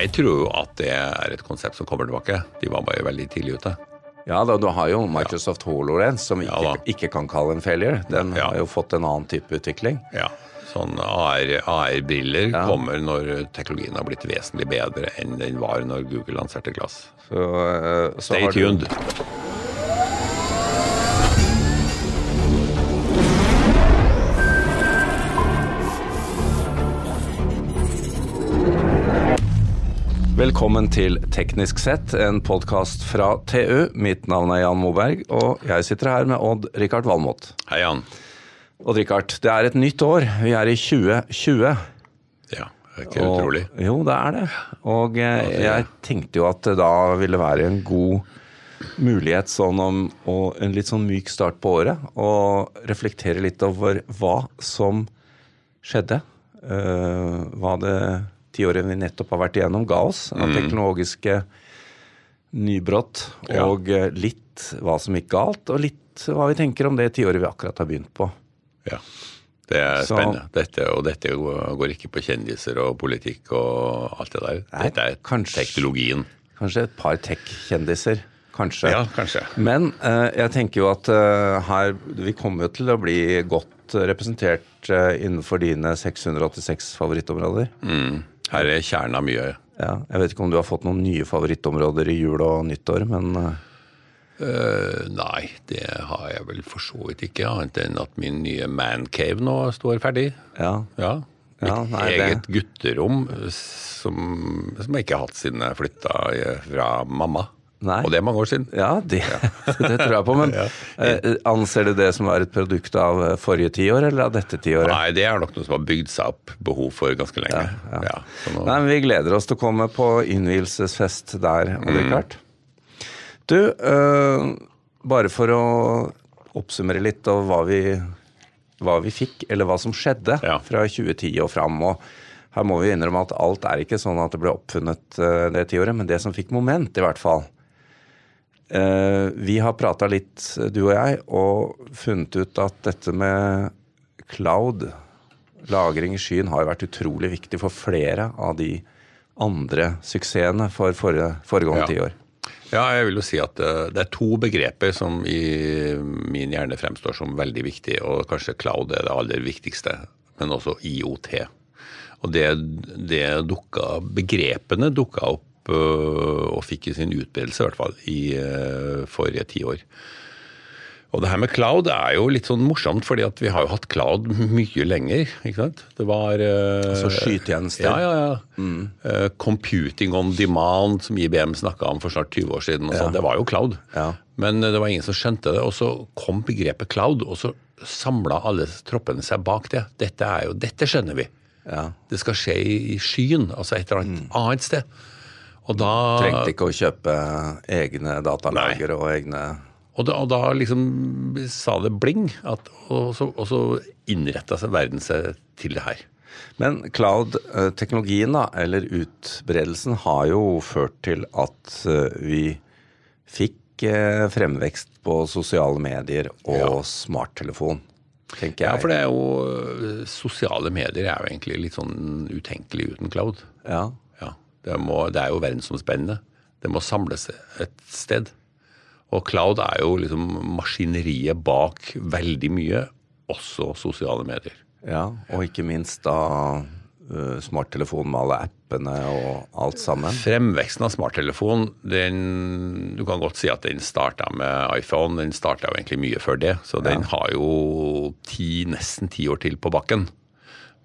Jeg tror jo at det er et konsept som kommer tilbake. De var bare veldig tidlig ute. Ja da, du har jo Microsoft HoloLens, som ikke, Ja ikke kan kalle en failure. Den Ja. har jo fått en annen type utvikling. Ja. Sånn AR-briller Ja. kommer når teknologien har blitt vesentlig bedre enn den var når Google lanserte glass. Så, eh, så Stay har du- Velkommen til Teknisk sett, en podkast fra TU. Mitt navn er Jan Moberg, og jeg sitter her med Odd-Rikard Valmot. Hei, Jan. Odd-Rikard, det er et nytt år. Vi er i 2020. Ja, det er ikke Og- utrolig. Jo, det er det. Og eh, jeg tenkte jo at det da ville være en god mulighet sånn om, og en litt sånn myk start på året, og reflektere litt over hva som skjedde. Uh, hva det tiåret vi nettopp har vært igjennom ga oss av teknologiske nybrott, og ja. litt hva som gikk galt, og litt hva vi tenker om det tiåret vi akkurat har begynt på. Ja. Det er Så- spennende. Dette, og dette går går ikke på kjendiser og politikk og alt det der. Nei, Dette er kanskje- teknologien. Kanskje et par tech-kjendiser. Kanskje. Ja, kanskje. Men uh, jeg tenker jo at uh, her Vi kommer jo til å bli godt representert uh, innenfor dine 686 favorittområder. Mm. Her er kjernen av mye. Ja, jeg vet ikke om du har fått noen nye favorittområder i jul og nyttår, men eh, Eh, nei, det har jeg vel for så vidt ikke, annet enn at min nye mancave nå står ferdig. ja. Ja. Mitt Ja, nei, det- eget gutterom som, som jeg ikke har hatt siden jeg flytta fra mamma. Nei. Og det er mange år siden. Ja, det, det tror jeg på. Men eh, anser du det som er et produkt av eh, forrige tiår, eller av dette tiåret? Nei, det er nok noe som har bygd seg opp behov for ganske lenge. Ja, ja. nå, Nei, men Vi gleder oss til å komme på innvielsesfest der, Mm. Odd-Rikard. Du, øh, bare for å oppsummere litt av hva vi, hva vi fikk, eller hva som skjedde Ja. fra 2010 og fram. og Her må vi innrømme at alt er ikke sånn at det ble oppfunnet øh, det tiåret, men det som fikk moment, i hvert fall. Eh, vi har prata litt, du og jeg, og funnet ut at dette med cloud, lagring i skyen, har vært utrolig viktig for flere av de andre suksessene for forrige, foregående Ja. tiår. ja, jeg vil jo si at eh, det er to begreper som i min hjerne fremstår som veldig viktige, og kanskje cloud er det aller viktigste, men også IOT. Og det, det dukka, begrepene dukka opp og fikk sin utbredelse, i hvert fall, i øh, forrige tiår. Og det her med cloud er jo litt sånn morsomt, fordi at vi har jo hatt cloud mye lenger. ikke sant? Det var øh, Altså skytjenester. Ja, ja, ja. Eh, computing on demand, som IBM snakka om for snart 20 år siden. sånn, Det var jo cloud. Ja. Men det var ingen som skjønte det. Og så kom begrepet cloud, og så samla alle troppene seg bak det. Dette, er jo, dette skjønner vi. Ja. Det skal skje i skyen, altså et eller annet annet sted. Og da, Trengte ikke å kjøpe egne datalagre og egne og da, og da liksom sa det bling, at, og så, og så innretta seg verden seg til det her. Men cloud-teknologien, eller utbredelsen, har jo ført til at eh, vi fikk eh, fremvekst på sosiale medier og Ja. smarttelefon, tenker jeg. Ja, for det er jo Sosiale medier er jo egentlig litt sånn utenkelig uten cloud. Ja. Det, må, det er jo verdensomspennende. Det må samles et sted. Og cloud er jo liksom maskineriet bak veldig mye, også sosiale medier. ja, og ikke minst da smarttelefonen smarttelefon med alle appene og alt sammen. Fremveksten av smarttelefon, den, du kan godt si at den starta med iPhone. Den starta jo egentlig mye før det, så den har jo ti, nesten ti år til på bakken.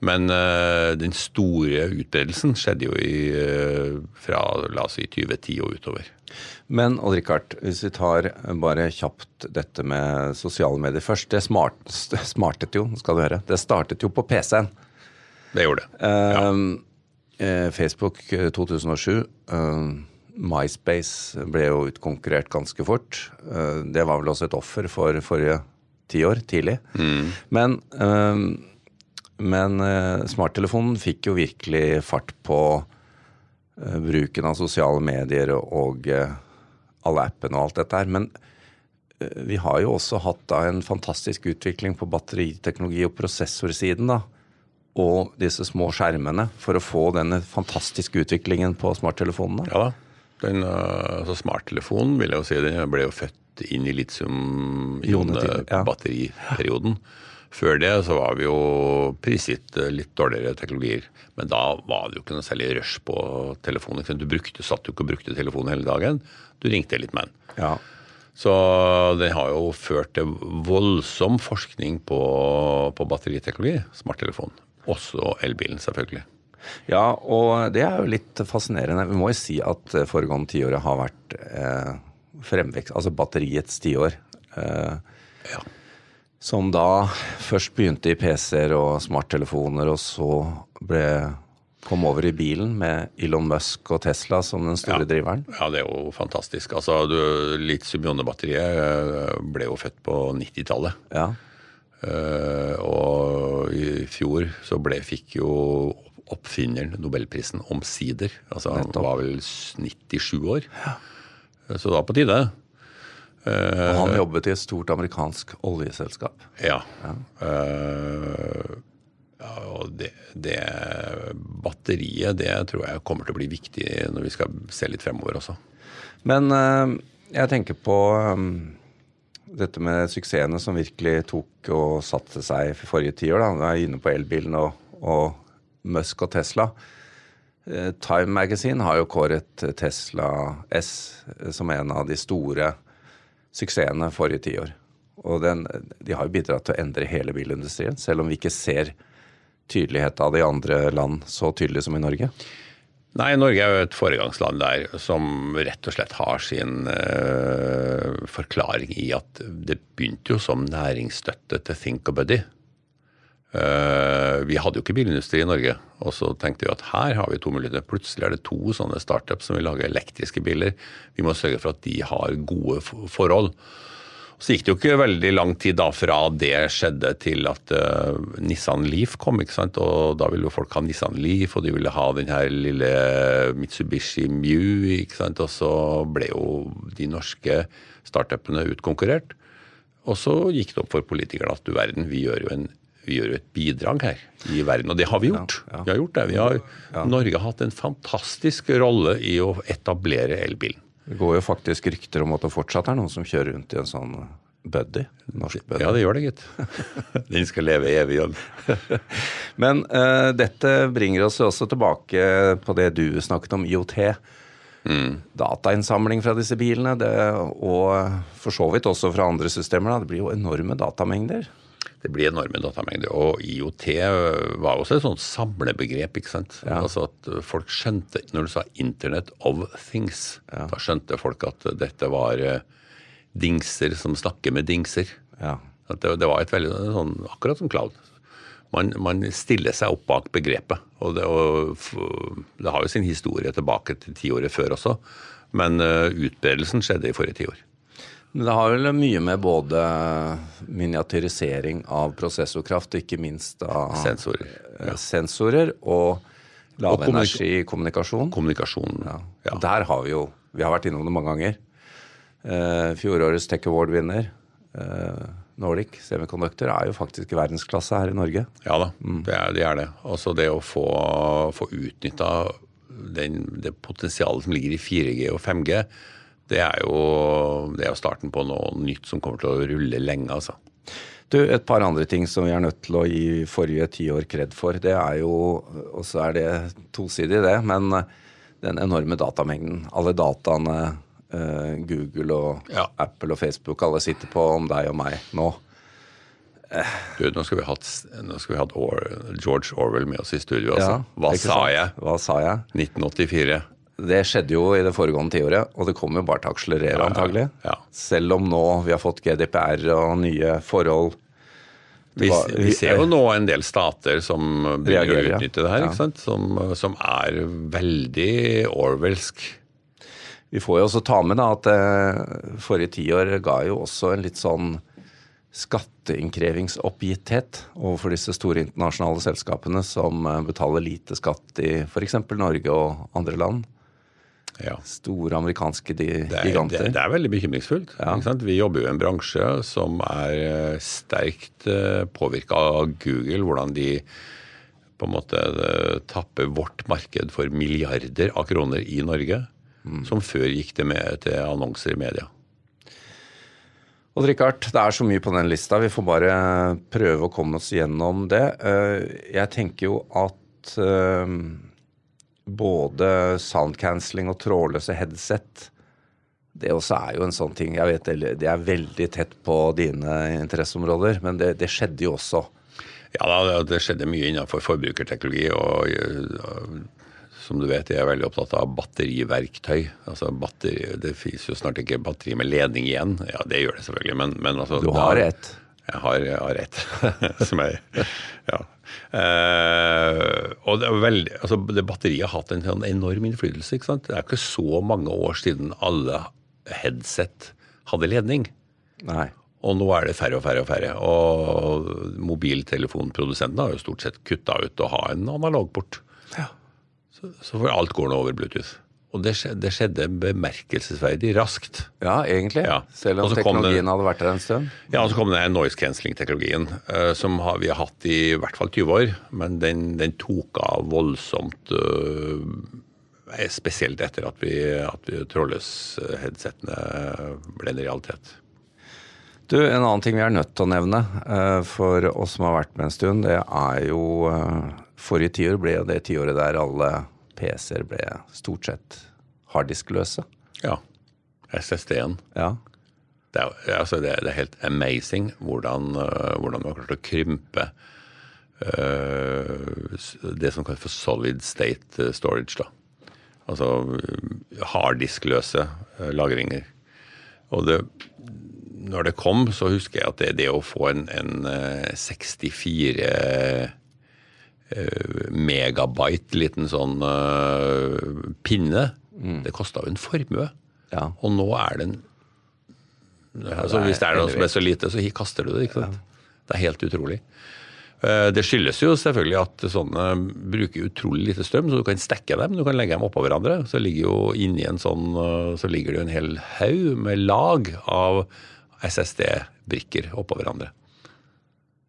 Men uh, den store utbredelsen skjedde jo i, uh, fra la oss si 2010 og utover. Men Odd Rikard, hvis vi tar bare kjapt dette med sosiale medier først. Det smart, smartet jo, skal du høre. Det startet jo på PC-en. Det gjorde det. Ja. Uh, Facebook eh, 2007. eh, MySpace ble jo utkonkurrert ganske fort. Det var vel også et offer for forrige tiår, tidlig. Men, eh, men eh, smarttelefonen fikk jo virkelig fart på eh, bruken av sosiale medier og eh, alle appene og alt dette her. Men eh, vi har jo også hatt da en fantastisk utvikling på batteriteknologi og prosessorsiden. da. og disse små skjermene for å få denne fantastiske utviklingen på smarttelefonene? Ja da. Den, uh, altså smarttelefonen vil jeg jo si, den ble jo født inn i litium-ion-batteriperioden. Før det så var vi jo prisgitt litt dårligere teknologier. Men da var det jo ikke noe særlig rush på telefonen. Du brukte, satt jo ikke og brukte telefonen hele dagen. Du ringte litt med den. Ja. Så det har jo ført til voldsom forskning på, på batteriteknologi, smarttelefon. Også elbilen, selvfølgelig. Ja, og det er jo litt fascinerende. Vi må jo si at foregående tiåret har vært eh, fremvekst, altså batteriets tiår. Eh, Ja. Som da først begynte i PC-er og smarttelefoner, og så ble, kom over i bilen med Elon Musk og Tesla som den store Ja. driveren. Ja, det er jo fantastisk. Altså, du, Litium-ionebatteriet ble jo født på 90-tallet. Ja. Uh, og i fjor så ble, fikk jo oppfinneren Nobelprisen omsider. Altså, han var vel 97 år. Så det var på tide. Og han jobbet i et stort amerikansk oljeselskap. Ja. Eh, ja og det, det batteriet, det tror jeg kommer til å bli viktig når vi skal se litt fremover også. Men uh, jeg tenker på um, dette med suksessene som virkelig tok og satte seg for forrige tiår. da. Er inne på elbilen og, og Musk og Tesla. Eh, Time Magazine har jo kåret Tesla S som en av de store suksessene forrige tiår. Og den, de har jo bidratt til å endre hele bilindustrien, selv om vi ikke ser tydelighet av det i andre land så tydelig som i Norge. Nei, Norge er jo et foregangsland der som rett og slett har sin uh, forklaring i at det begynte jo som næringsstøtte til Think og Buddy. Eh, vi hadde jo ikke bilindustri i Norge, og så tenkte vi at her har vi to muligheter. Plutselig er det to sånne startups som vil lage elektriske biler. Vi må sørge for at de har gode forhold. Så gikk det jo ikke veldig lang tid da fra det skjedde til at uh, Nissan Leaf kom. ikke sant? Og da ville jo folk ha Nissan Leaf, og de ville ha den her lille Mitsubishi Mew. ikke sant? Og så ble jo de norske startupene utkonkurrert. Og så gikk det opp for politikerne at du verden, vi gjør jo, en, vi gjør jo et bidrag her i verden. Og det har vi gjort. Ja, ja. Vi har gjort det. Vi har, Norge har hatt en fantastisk rolle i å etablere elbilen. Det går jo faktisk rykter om at det fortsatt er noen som kjører rundt i en sånn buddy. Norsk buddy. Ja, det gjør det, gitt. Den skal leve evig. igjen. Men uh, dette bringer oss også tilbake på det du snakket om, IOT. Datainnsamling fra disse bilene, det, og for så vidt også fra andre systemer. Da. Det blir jo enorme datamengder. Det blir enorme datamengder. Og IOT var også et sånt samlebegrep. ikke sant? Ja. Altså at folk skjønte, Når du sa 'Internet of Things', da skjønte folk at dette var eh, dingser som snakker med dingser. Ja. At det, det var et veldig sånn, akkurat som cloud. Man, man stiller seg opp bak begrepet. Og det, og det har jo sin historie tilbake til tiåret før også. Men eh, utbredelsen skjedde i forrige tiår. Men det har vel mye med både miniatyrisering av prosessorkraft, ikke minst av Sensorer. ja. sensorer, og lavenergikommunikasjon. Kommunikasjon. Ja. Ja. Og Der har vi jo Vi har vært innom det mange ganger. Eh, fjorårets Tech Award-vinner, eh, Nordic Semiconductor, er jo faktisk i verdensklasse her i Norge. Ja da, det, er, det er det. Altså det å få, få utnytta det potensialet som ligger i 4G og 5G, det er jo det er starten på noe nytt som kommer til å rulle lenge, altså. Du, Et par andre ting som vi er nødt til å gi forrige tiår kred for, det er jo Og så er det tosidig, det, men den enorme datamengden. Alle dataene eh, Google og Ja. Apple og Facebook, alle sitter på om deg og meg nå. Du, nå skulle vi hatt, skulle vi hatt Or, George Orwell med oss i studio. Altså. Hva sa jeg? Hva sa jeg? 1984. Det skjedde jo i det foregående tiåret, og det kommer jo bare til å akselerere, Ja, antagelig. ja. Selv om nå vi har fått GDPR og nye forhold. Vi, vi ser jo nå en del stater som begynner å utnytte det her, Ja. Som, som er veldig orwellsk. Vi får jo også ta med da at eh, forrige tiår ga jo også en litt sånn skatteinnkrevingsoppgitthet overfor disse store internasjonale selskapene som eh, betaler lite skatt i f.eks. Norge og andre land. Ja. Store amerikanske er, giganter. det, det er veldig bekymringsfullt. Ja. Vi jobber jo i en bransje som er eh, sterkt påvirka av Google, hvordan de på en måte tapper vårt marked for milliarder av kroner i Norge, som før gikk det med til annonser i media. Og Rikard, det er så mye på den lista. Vi får bare prøve å komme oss gjennom det. Eh, Jeg tenker jo at både soundcancelling og trådløse headset det også er jo en sånn ting. Jeg vet det er veldig tett på dine interesseområder, men det, det skjedde jo også. Ja, det skjedde mye innenfor forbrukerteknologi. og som du vet, jeg er veldig opptatt av batteriverktøy. Altså batteri, Det finnes jo snart ikke batteri med ledning igjen. Ja, det gjør det selvfølgelig, men, men altså Du har da- ett. Jeg har, jeg har ett. som jeg Ja. Eh, og det, veldig, altså det batteriet har hatt en sånn enorm innflytelse. ikke sant? Det er ikke så mange år siden alle headset hadde ledning. Nei. Og nå er det færre og færre og færre. Og mobiltelefonprodusentene har jo stort sett kutta ut å ha en analogport. Ja. Så, så for alt går nå over Bluetooth. Og det skjedde, det skjedde bemerkelsesverdig raskt. Ja, egentlig. Ja. Selv om teknologien det- hadde vært der en stund. Ja, og så kom den noise cancelling-teknologien, uh, som har, vi har hatt i hvert fall 20 år. Men den, den tok av voldsomt, uh, spesielt etter at, vi, at vi trådløs-headsetene ble en realitet. Du, En annen ting vi er nødt til å nevne uh, for oss som har vært med en stund, det er jo Forrige tiår ble det tiåret der alle PC-er ble stort sett harddiskløse. Ja. SSD-en. Ja. Det er, altså det, det er helt amazing hvordan, uh, hvordan vi har klart å krympe uh, det som kalles for solid state øh, storage. da. Altså harddiskløse lagringer. Og det, når det kom, så husker jeg at det, det å få en, en øh, 64 øh, megabyte liten sånn uh, pinne, det kosta jo en formue. ja. Og nå er den altså, Hvis det er noe som er så lite, så kaster du det. ikke sant? Det er helt utrolig. Eh, Det skyldes jo selvfølgelig at sånne bruker utrolig lite strøm, så du kan stekke dem. Du kan legge dem oppå hverandre. Så ligger jo inni en sånn, eh, så ligger det jo en hel haug med lag av SSD-brikker oppå hverandre.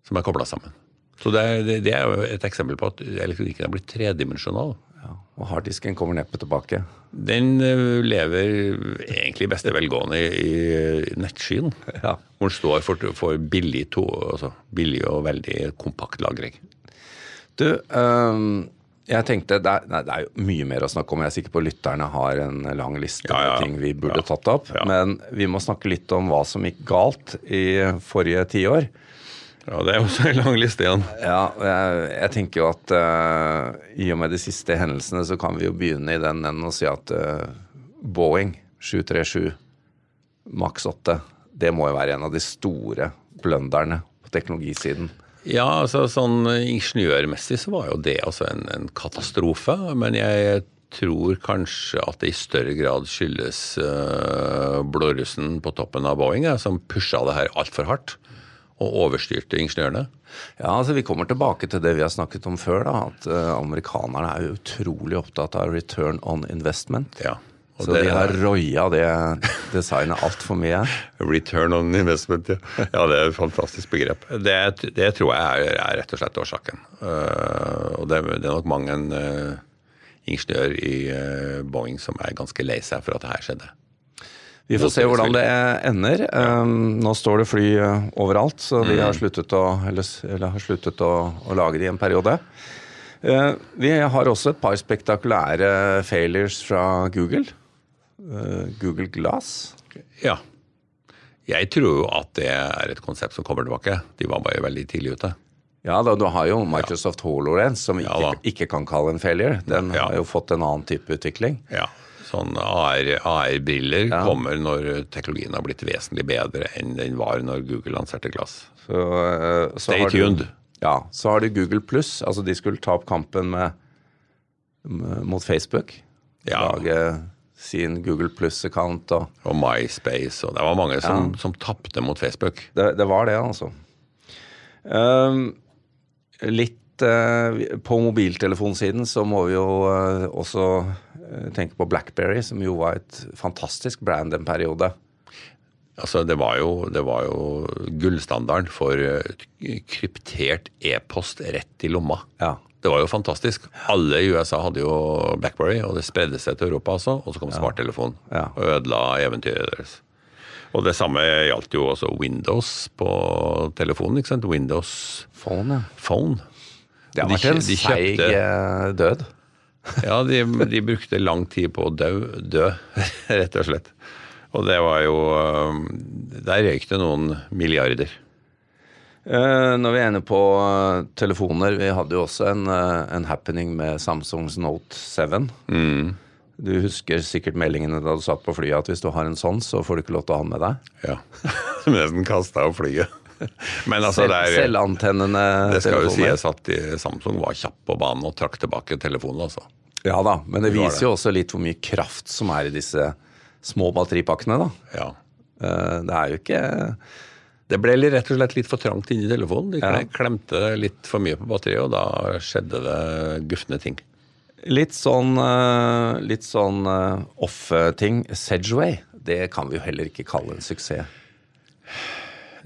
Som er kobla sammen. Så det er, det- det er jo et eksempel på at elektronikken er blitt tredimensjonal. ja. Og harddisken kommer neppe tilbake. Den eh, lever egentlig i beste velgående i, i nettskyen. Ja. Hvor den står for, for billig, to, altså billig og veldig kompakt lagring. Du, um, jeg tenkte, det er, nei, det er jo mye mer å snakke om. Jeg er sikker på lytterne har en lang liste Ja, med ting vi burde tatt opp. Men vi må snakke litt om hva som gikk galt i forrige tiår. Ja, Det er også en lang liste igjen. Ja, jeg, jeg tenker jo at uh, i og med de siste hendelsene, så kan vi jo begynne i den enden og si at uh, Boeing 737 Max 8, det må jo være en av de store blunderne på teknologisiden. Ja, altså sånn ingeniørmessig så var jo det altså en, en katastrofe. Men jeg tror kanskje at det i større grad skyldes uh, blårussen på toppen av Boeing, ja, som pusha det her altfor hardt. Og overstyrte ingeniørene. Ja, altså Vi kommer tilbake til det vi har snakket om før. da, At eh, amerikanerne er utrolig opptatt av return on investment. Ja. Så det de har er roia det designet altfor mye. Return on investment, ja. ja det er et fantastisk begrep. Det, det tror jeg er, er rett og slett årsaken. Uh, og det, det er nok mange en uh, ingeniør i uh, Boeing som er ganske lei seg for at det her skjedde. Vi får se hvordan det ender. Um, nå står det fly uh, overalt, så vi har sluttet å, eller, eller har sluttet å, å lage det i en periode. Uh, vi har også et par spektakulære failures fra Google. Uh, Google Glass. Ja. Jeg tror jo at det er et konsept som kommer tilbake. De var bare veldig tidlig ute. Ja, da, du har jo Microsoft HoloLens, som Ja, ikke, ja, ikke kan kalle en failure. Den Ja. har jo fått en annen type utvikling. Ja. Sånn AR-briller Ja. kommer når teknologien har blitt vesentlig bedre enn den var når Google lanserte Glass. Så, uh, så Stay har du- Ja, så har du Google Pluss. Altså, de skulle ta opp kampen med, med, mot Facebook. Ja. Lage sin Google Pluss-account og Og MySpace, og det var mange som, som tapte mot Facebook. det, det var det, altså. Um, litt uh, På mobiltelefonsiden så må vi jo uh, også eh, tenke på Blackberry, som jo var et fantastisk brand en periode. Altså, det var jo, det var jo gullstandarden for eh, kryptert e-post rett i lomma. Ja. Det var jo fantastisk. Alle i USA hadde jo Blackberry, og det spredde seg til Europa også. Og så kom smarttelefonen Ja. og ødela eventyret deres. Og det samme gjaldt jo også Windows på telefonen. ikke sant? Windows Phone, ja. Phone. Det har vært en seig eh, død. Ja, de, de brukte lang tid på å dø, dø, rett og slett. Og det var jo øh, Der røyk det noen milliarder. Eh, når vi er inne på eh, telefoner, vi hadde jo også en, eh, en happening med Samsungs Note 7. Du husker sikkert meldingene da du satt på flyet at hvis du har en sånn, så får du ikke lov til å ha den med deg. Ja. Nesten kasta av flyet. Men altså, det er selvantennende Det skal jo sies at de- Samsung var kjapp på banen og trakk tilbake telefonen, altså. Ja da, men det viser jo også litt hvor mye kraft som er i disse små batteripakkene, da. Ja. Eh, Det er jo ikke Det ble rett og slett litt for trangt inni telefonen. De Ja. klemte litt for mye på batteriet, og da skjedde det gufne ting. Litt sånn, eh, litt sånn eh, off-ting. Sedgeway det kan vi jo heller ikke kalle en suksess.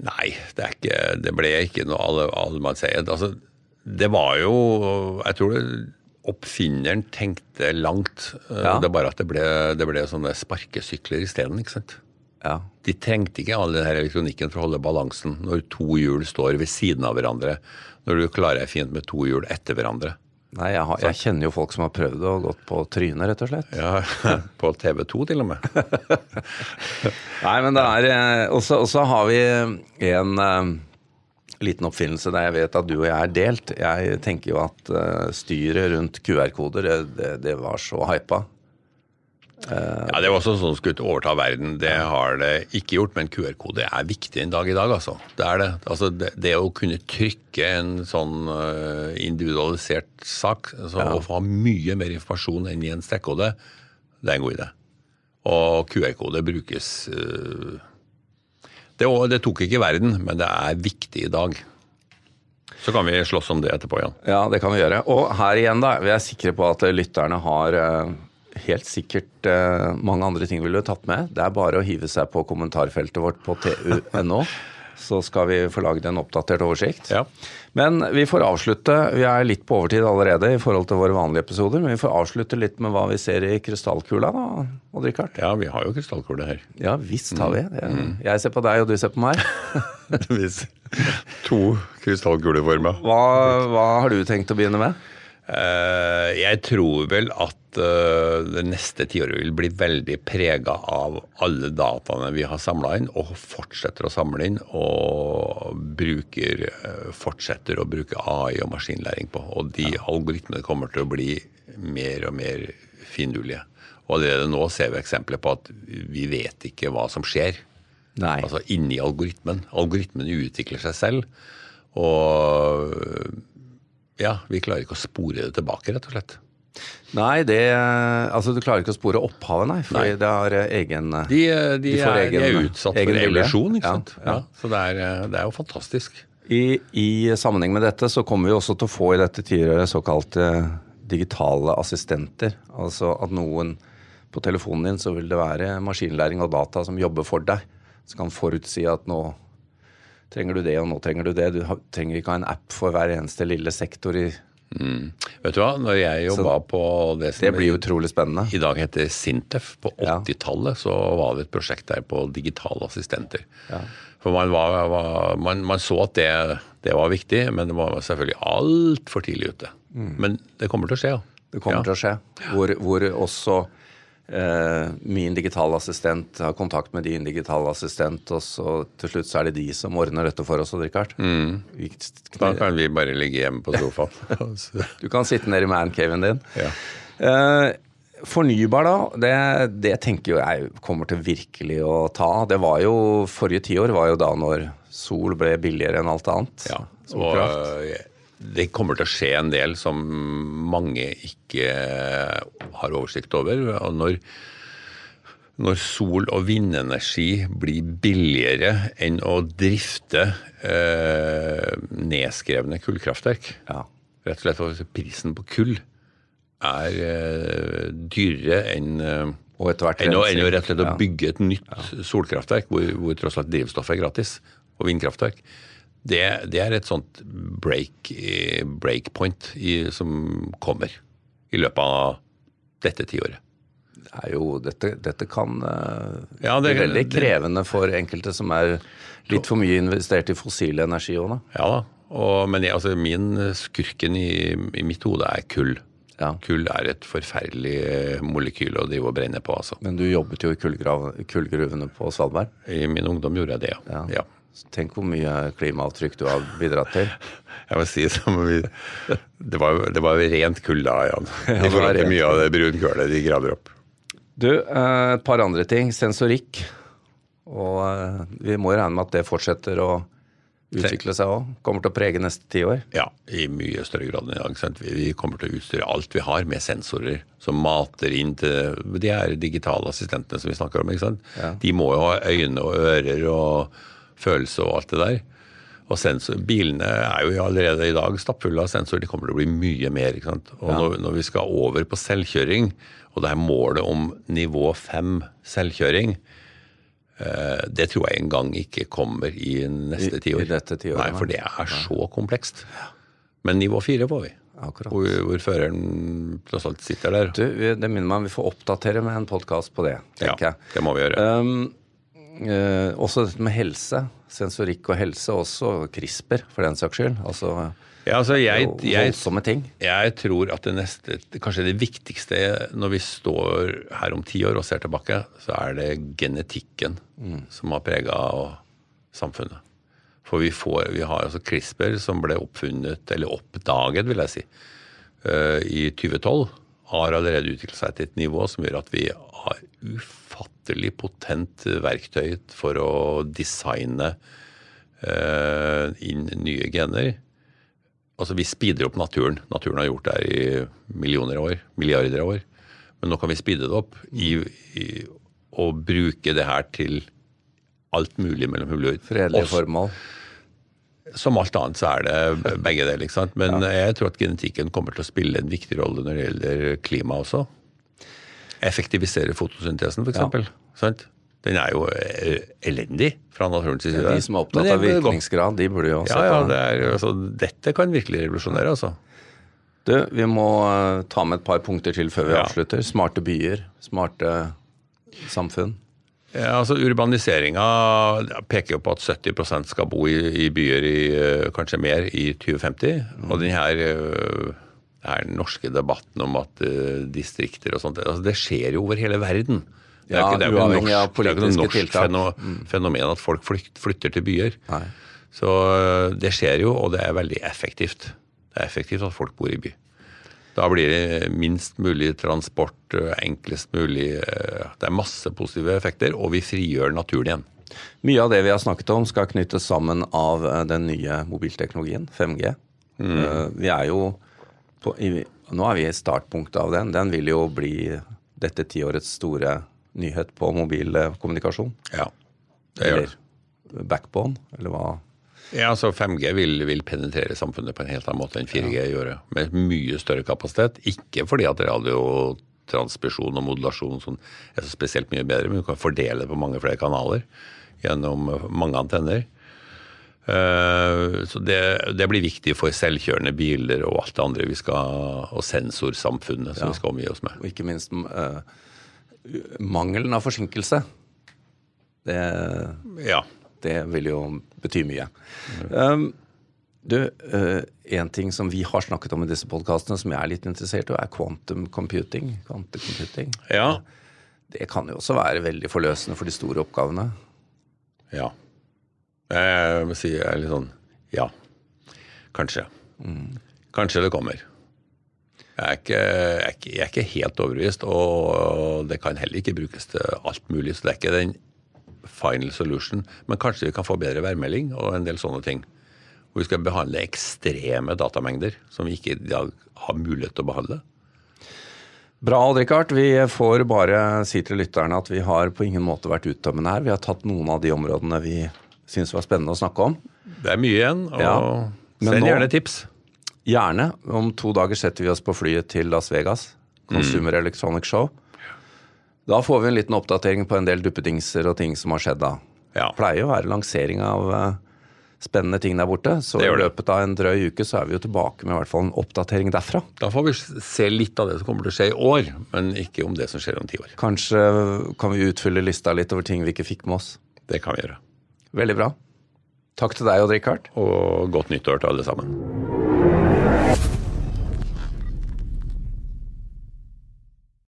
Nei, det, er ikke, det ble ikke noe alle- allemannseie. Altså, det var jo Jeg tror det, oppfinneren tenkte langt. Ja. Det er bare at det ble, det ble sånne sparkesykler isteden. Ja. De trengte ikke all den elektronikken for å holde balansen når to hjul står ved siden av hverandre. Når du klarer deg fint med to hjul etter hverandre. Nei, jeg, har, jeg kjenner jo folk som har prøvd og gått på trynet, rett og slett. Ja, På TV2 til og med. Nei, men det er eh, Og så har vi en eh, liten oppfinnelse der jeg vet at du og jeg er delt. Jeg tenker jo at uh, styret rundt QR-koder, det, det, det var så hypa. Ja, Det var også sånn skulle overta verden. Det har det ikke gjort, men QR-kode er viktig en dag i dag, altså. Det er det. Altså, det, det å kunne trykke en sånn øh, individualisert sak, altså, og få mye mer informasjon enn i en strekkode, det er en god idé. Og QR-kode brukes øh, det, det tok ikke verden, men det er viktig i dag. Så kan vi slåss om det etterpå, Jan. Ja, det kan vi gjøre. Og her igjen, da. Vi er sikre på at lytterne har eh, helt sikkert uh, mange andre ting ville tatt med. Det er bare å hive seg på kommentarfeltet vårt på tu.no, så skal vi få lagd en oppdatert oversikt. Ja. Men vi får avslutte. Vi er litt på overtid allerede i forhold til våre vanlige episoder, men vi får avslutte litt med hva vi ser i krystallkula, da, Odd-Rikard. Ja, vi har jo krystallkule her. Ja visst har vi det. Jeg ser på deg, og du ser på meg. To krystallkuleformer. Hva, hva har du tenkt å begynne med? Eh, jeg tror vel at eh, det neste tiåret vil bli veldig prega av alle dataene vi har samla inn, og fortsetter å samle inn, og bruker, eh, fortsetter å bruke AI og maskinlæring på. Og de algoritmene kommer til å bli mer og mer finurlige. Og allerede nå ser vi eksempler på at vi vet ikke hva som skjer. Nei. Altså inni algoritmen. Algoritmen utvikler seg selv. Og ja, vi klarer ikke å spore det tilbake, rett og slett. Nei, det Altså, du klarer ikke å spore opphavet, nei. Fordi det har eh, egen De, de, De er, de er utsatt egen for vilje. evolusjon, ikke Ja, sant. ja. Ja, så det er, det er jo fantastisk. I, I sammenheng med dette så kommer vi også til å få i dette tiåret såkalte digitale assistenter. Altså at noen på telefonen din så vil det være maskinlæring og data som jobber for deg. Som kan forutsi at nå trenger du det, og nå trenger du det. Du trenger ikke ha en app for hver eneste lille sektor i Vet du hva, når jeg jobba på det som Det blir utrolig spennende. i dag heter Sintef, på 80-tallet så var det et prosjekt der på digitale assistenter. For man, var, var, man, man så at det, det var viktig, men det var selvfølgelig altfor tidlig ute. Men det kommer til å skje, ja. Mm. Det kommer ja. til å skje. Hvor, hvor også min digitale assistent har kontakt med din digitale assistent, og så til slutt så er det de som ordner dette for oss, Richard. Mm. Da kan vi bare ligge hjemme på sofaen. Du kan sitte nede i mancaven din. ja. Eh, fornybar, da. Det, det tenker jeg kommer til virkelig å ta. Det var jo, Forrige tiår var jo da når sol ble billigere enn alt annet. Ja, og eh, det kommer til å skje en del som mange ikke har oversikt over. Og når, når sol- og vindenergi blir billigere enn å drifte eh, nedskrevne kullkraftverk, Ja. rett og slett for prisen på kull er eh, dyrere enn eh, Og etter hvert enn enn å rett og slett Ja. bygge et nytt solkraftverk, hvor, hvor tross alt drivstoffet er gratis, og vindkraftverk. Det, det er et sånt break, point i, som kommer i løpet av dette tiåret. Det er jo, dette, dette kan uh, Ja, det- bli veldig krevende for enkelte som er litt for mye investert i fossil energi òg, da. Ja da. Og, men jeg, altså, min skurken i, i mitt hode er kull. Ja. Kull er et forferdelig eh, molekyl å drive og brenne på, altså. Men du jobbet jo i kullgruvene på Svalbard. I min ungdom gjorde jeg det, ja. Ja. ja. Tenk hvor mye klimaavtrykk du har bidratt til. Jeg må si som vi, det, var, det var rent kull da, Jan. det I forhold til mye av det brunkølet de graver opp. Du, eh, et par andre ting. Sensorikk. Og eh, vi må regne med at det fortsetter å utvikle seg òg. Kommer til å prege neste tiår. Ja, i mye større grad enn i dag. Vi, kommer til å utstyre alt vi har med sensorer som mater inn til De er digitale assistentene som vi snakker om. ikke? Ja. De må jo ha øyne og ører og følelse og alt det der. Og sensor, Bilene er jo allerede i dag stappfulle av sensorer. De kommer til å bli mye mer. ikke sant? Og når, når vi skal over på selvkjøring, og det er målet om nivå fem selvkjøring, eh, det tror jeg en gang ikke kommer i neste I- tiår. Ti nei. for det er så komplekst. Men nivå fire får vi. Akkurat. Hvor, hvor føreren tross alt sitter der. Du, det minner meg om vi får oppdatere med en podkast på det, tenker Ja, jeg. det må vi gjøre. Um, eh, også dette med helse. Sensorikk og helse, også CRISPR, for den saks skyld. Altså Ja, altså jeg, jeg, voldsomme ting. jeg tror at det neste, kanskje det viktigste når vi står her om ti år og ser tilbake, så er det genetikken som har prega samfunnet. For vi, får, vi har altså CRISPR som ble oppfunnet, eller oppdaget, vil jeg si, eh, i 2012. Har allerede utviklet seg til et nivå som gjør at vi har ufattelig potent verktøy for å designe eh, inn nye gener. Altså Vi speeder opp naturen. Naturen har gjort det her i millioner av år, milliarder av år. Men nå kan vi speede det opp i, i, og bruke det her til alt mulig mellom himmel og jord. Fredelige formål. Som alt annet så er det begge deler. ikke sant? Men jeg tror at genetikken kommer til å spille en viktig rolle når det gjelder klima også. Effektivisere fotosyntesen, f.eks. eksempel. Den er jo eh, elendig fra naturens side. De som er opptatt av virkningsgrad, de burde jo se Ja, ja, det er, altså, dette kan virkelig revolusjonere, altså. Du, vi må eh, ta med et par punkter til før vi Ja. avslutter. Smarte byer, smarte samfunn. Ja, altså Urbaniseringa peker jo på at 70% skal bo i, i byer i eh, kanskje mer i 2050. Og den her, eh, den norske debatten om at uh, distrikter og sånt, altså det skjer jo over hele verden. Det er Ja, ikke, det er jo norsk, det er ikke noe norsk feno, fenomen at folk flykt, flytter til byer. Nei. Så eh, det skjer jo, og det er veldig effektivt. Det er effektivt at folk bor i by. Da blir det minst mulig transport, eh, enklest mulig Det er masse positive effekter, og vi frigjør naturen igjen. Mye av det vi har snakket om skal knyttes sammen av den nye mobilteknologien, 5G. Mm. Vi er jo på, i, Nå er vi i startpunktet av den. Den vil jo bli dette tiårets store nyhet på mobilkommunikasjon. Ja, det gjør det. Eller backbone, eller hva. Ja, altså 5G vil, vil penetrere samfunnet på en helt annen måte enn 4G gjør. Med mye større kapasitet. Ikke fordi at radiotransmisjon og modulasjon sånn, er så spesielt mye bedre, men du kan fordele det på mange flere kanaler gjennom mange antenner. Eh, Så det, det blir viktig for selvkjørende biler og alt det andre vi skal, og sensorsamfunnet som Ja. vi skal omgi oss med. Og ikke minst uh, mangelen av forsinkelse. Det, Ja. det vil jo bety mye. Um, du, uh, en ting som vi har snakket om i disse podkastene som jeg er litt interessert i, er quantum computing. Kvantecomputing. Ja. Det kan jo også være veldig forløsende for de store oppgavene. Ja. Må si jeg er litt sånn ja. Kanskje. Kanskje det kommer. Jeg er, ikke, jeg, er ikke, jeg er ikke helt overbevist, og det kan heller ikke brukes til alt mulig. Så det er ikke den final solution. Men kanskje vi kan få bedre værmelding og en del sånne ting. Hvor vi skal behandle ekstreme datamengder som vi ikke i dag har mulighet til å behandle. Bra, Odd-Rikard. Vi får bare si til lytterne at vi har på ingen måte vært uttømmende her. Vi har tatt noen av de områdene vi syntes var spennende å snakke om. Det er mye igjen, og ja, send gjerne tips. Gjerne. Om to dager setter vi oss på flyet til Las Vegas. Consumer mm. Electronic Show. Da får vi en liten oppdatering på en del duppedingser og ting som har skjedd da. Ja. Det pleier å være lansering av eh, spennende ting der borte. Så i løpet av en drøy uke så er vi jo tilbake med i hvert fall en oppdatering derfra. Da får vi se litt av det som kommer til å skje i år, men ikke om det som skjer om ti år. Kanskje kan vi utfylle lista litt over ting vi ikke fikk med oss. Det kan vi gjøre. Veldig bra. Takk til deg, Odd Rikard. Og godt nyttår til alle sammen.